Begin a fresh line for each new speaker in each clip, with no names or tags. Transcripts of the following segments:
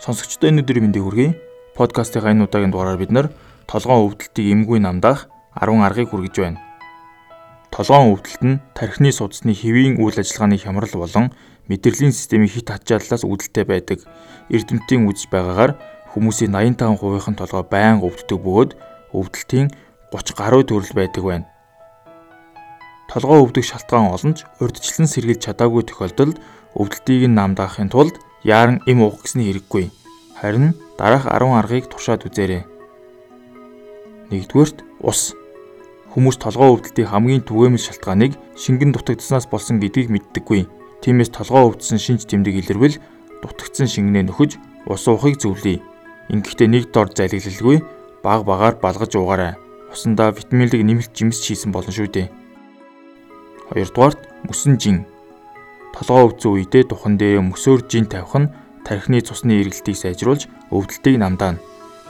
Сонсогчдоо энэ өдрийн мэндийг хүргэе. Подкастын энэ удаагийн дугаараар бид нар толгоон өвдөлтийг эмгүй намдаах 10 аргыг хүргэж байна. Толгоон өвдөлт нь тархины судасны хэвийн үйл ажиллагааны хямрал болон мэдрэлийн системийн хит хачааллаас үүдэлтэй байдаг. Эрдэмтдийн үзэж байгаагаар хүмүүсийн 85% нь толгой байнга өвддөг бөгөөд өвдөлтийн 30 гаруй төрөл байдаг байна. Толгой өвдөх шалтгаан олон ч урдчлан сэргийлж чадаагүй тохиолдолд өвдөлтийг нь намдаахын тулд яаран эм уух гэсний хэрэггүй. Харин дараах 10 аргыг туршаад үзээрэй. Нэгдүгээрт ус. Хүмүүс толгой өвдөлтийн хамгийн түгээмэл шалтгааныг шингэн дутагдсанаас болсон гэдгийг мэддэггүй. Тиймээс толгой өвдсөн шинж тэмдэг илэрвэл дутагдсан шингэнээ нөхөж ус уухыг зөвлөе. Ингэхдээ нэг дор залгилалгүй баг багаар балгаж уугаарай. Усандаа витаминлэг нэмэлт жимс хийсэн болно шүү дээ. Хоёрдугаарт мөсөн жин. Толгоо өвдсөн үедээ духан дээр мөсөөр жин тавих нь тархины цусны эргэлтийг сайжруулж өвдөлтийг намдаана.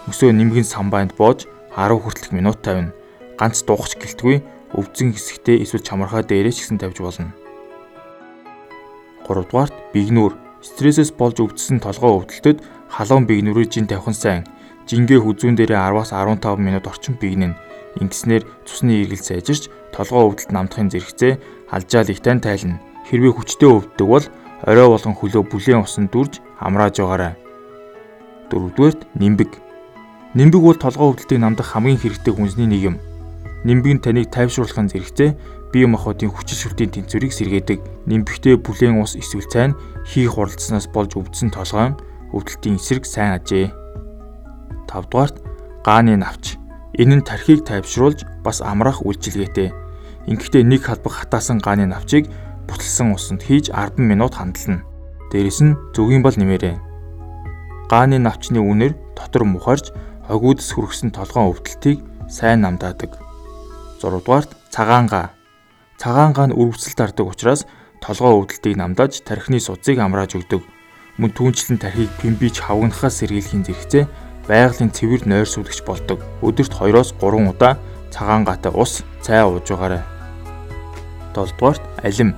Мөсөө нэмгэн самбайнд боож 10 хүртэлх минут тавина. Ганц дуухч гэлтгүй өвдсөн хэсэгтээ эсвэл чамархаа дээрээ ч гэсэн тавьж болно. 3 дугаарт бигнүүр. Стрессээс болж өвдсөн толгоо өвдөлтөд халуун бигнүүрийг жин тавих нь сайн. Жингээ хүзүүн дээрээ 10-аас 15 минут орчим бигнэнэ. Ингэснээр цусны эргэлт сайжирч толгоо өвдөлт намдахын зэрэгцээ алжаал ихтэн тайлна. Хэрвээ хүчтэй өвддөг бол орой болгон хөлөө бүлийн усан дүрж амрааж байгаарай. Дөрөвдүгээрт нимбэг. Нимбэг бол толгоо өвдөлтийг намдах хамгийн хэрэгтэй хүнсний нэг юм. Нимбэг нь таныг тайвшруулахын зэрэгцээ бие махбодын хүчил шүтийн тэнцвэрийг сэргээдэг. Нимбэгтэй бүлийн ус эсвэл цайн хийх хуралдсанаас болж өвдсөн толгойн өвдөлтийн эсрэг сайн ажээ. 5 дугаарт гааны навч. Энэ нь тархийг тайвшруулж бас амраах үйлчилгээтэй. Ингэхдээ нэг халбах хатаасан гааны навчийг буталсан усанд хийж 10 минут хандална. Дээрэс нь зүгийн бол нэмээрээ. Гааны навчны үнэр дотор мухарж хогуудс хүрхсэн толгоон өвдөлтийг сайн намдаадаг. 6 дугаарт цагаан га. Цагаан га нь өрөвсөл дардаг учраас толгоо өвдөлтийг намдааж тархины судсыг амрааж өгдөг. Мөн түүнчлэн тархийг пимбич хавгнахаас сэргийлэхийн зэрэгцээ байгалийн цэвэр нойр сүлгэж болдог. Өдөрт 2-оос 3 удаа цагаан гатай ус цай ууж байгаарай. 7 дугаарт алим.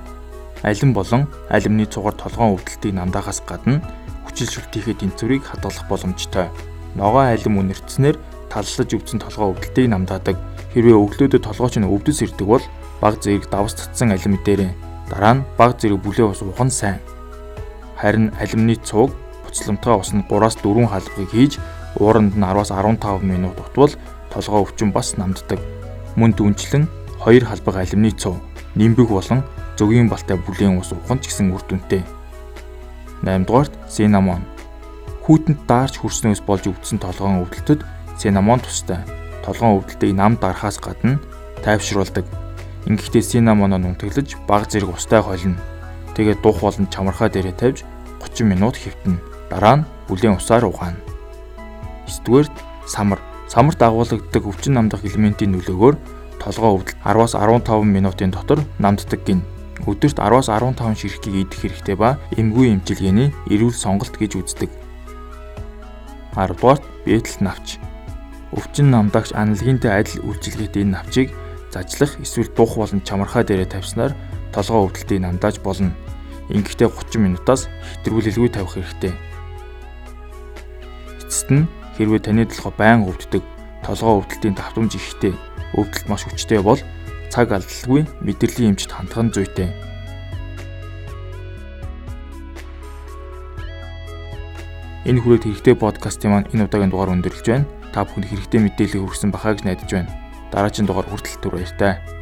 Алим болон алимны цугаар толгоон өвдөлтийг намдаахаас гадна хүчил шүлтийнхээ тэнцвэрийг хадгалах боломжтой. Ногоо алим үнэртснээр таллаж өвдсөн толгоо өвдөлтийг намдаадаг. Хэрвээ өглөөдөө толгойч нь өвдөс ирдэг бол баг зэрэг давс татсан алим дээрээ дараа нь баг зэрэг бүлээ ус нь сайн. Харин алимны цууг буцламтгай усанд 3-аас 4 халбыг хийж ууранд нь 10-аас 15 минут утвал толгой өвчин бас намддаг. Мөн дүнчлэн 2 халбаг алюминий цов, нимбэг болон зөгийн балтай бүлийн ус нь ч гэсэн үр дүнтэй. 8 дугаарт синамон. Хүүтэнд даарч хүрснөөс болж өвдсөн толгойн өвдөлтөд синамон тустай. Толгойн өвдөлтийг нам дарахаас гадна тайвшруулдаг. Ингэхдээ синамоноо нүнтэглэж баг зэрэг устай холино. Тэгээд дух болон чамархаа дээрээ тавьж 30 минут хэвтэнэ. Дараа нь бүлийн усаар угаана. 9-дүгээрт самар. Самарт агуулгаддаг өвчин намдах элементийн нөлөөгөөр толгоо өвдөлт 10-аас 15 минутын дотор намддаг гин. Өдөрт 10-аас 15 ширхгийг идэх хэрэгтэй ба эмгүй эмчилгээний эрүүл сонголт гэж үздэг. 10 дугаарт бэтэлт навч. Өвчин намдагч аналогинтэй адил үйлчилгээтэй энэ навчийг зажлах эсвэл дух болон чамархаа дээрээ тавьснаар толгоо өвдөлтийг намдааж болно. Ингэхдээ 30 минутаас хэтрүүлэлгүй тавих хэрэгтэй. Эцэст нь Хэрвээ таны толгой байн өвддөг, толгой өвдөлтийн давтамж ихтэй, өвдөлт маш хүчтэй бол цаг алдалгүй мэдрэлийн эмчит хандах нь зүйтэй. Энэ хүрээд хэрэгтэй подкастын маань энэ удаагийн дугаар өндөрлөж байна. Та бүхэнд хэрэгтэй мэдээлэл хүргэсэн бахаа гэж найдаж байна. Дараагийн дугаар хүртэл түр баяртай.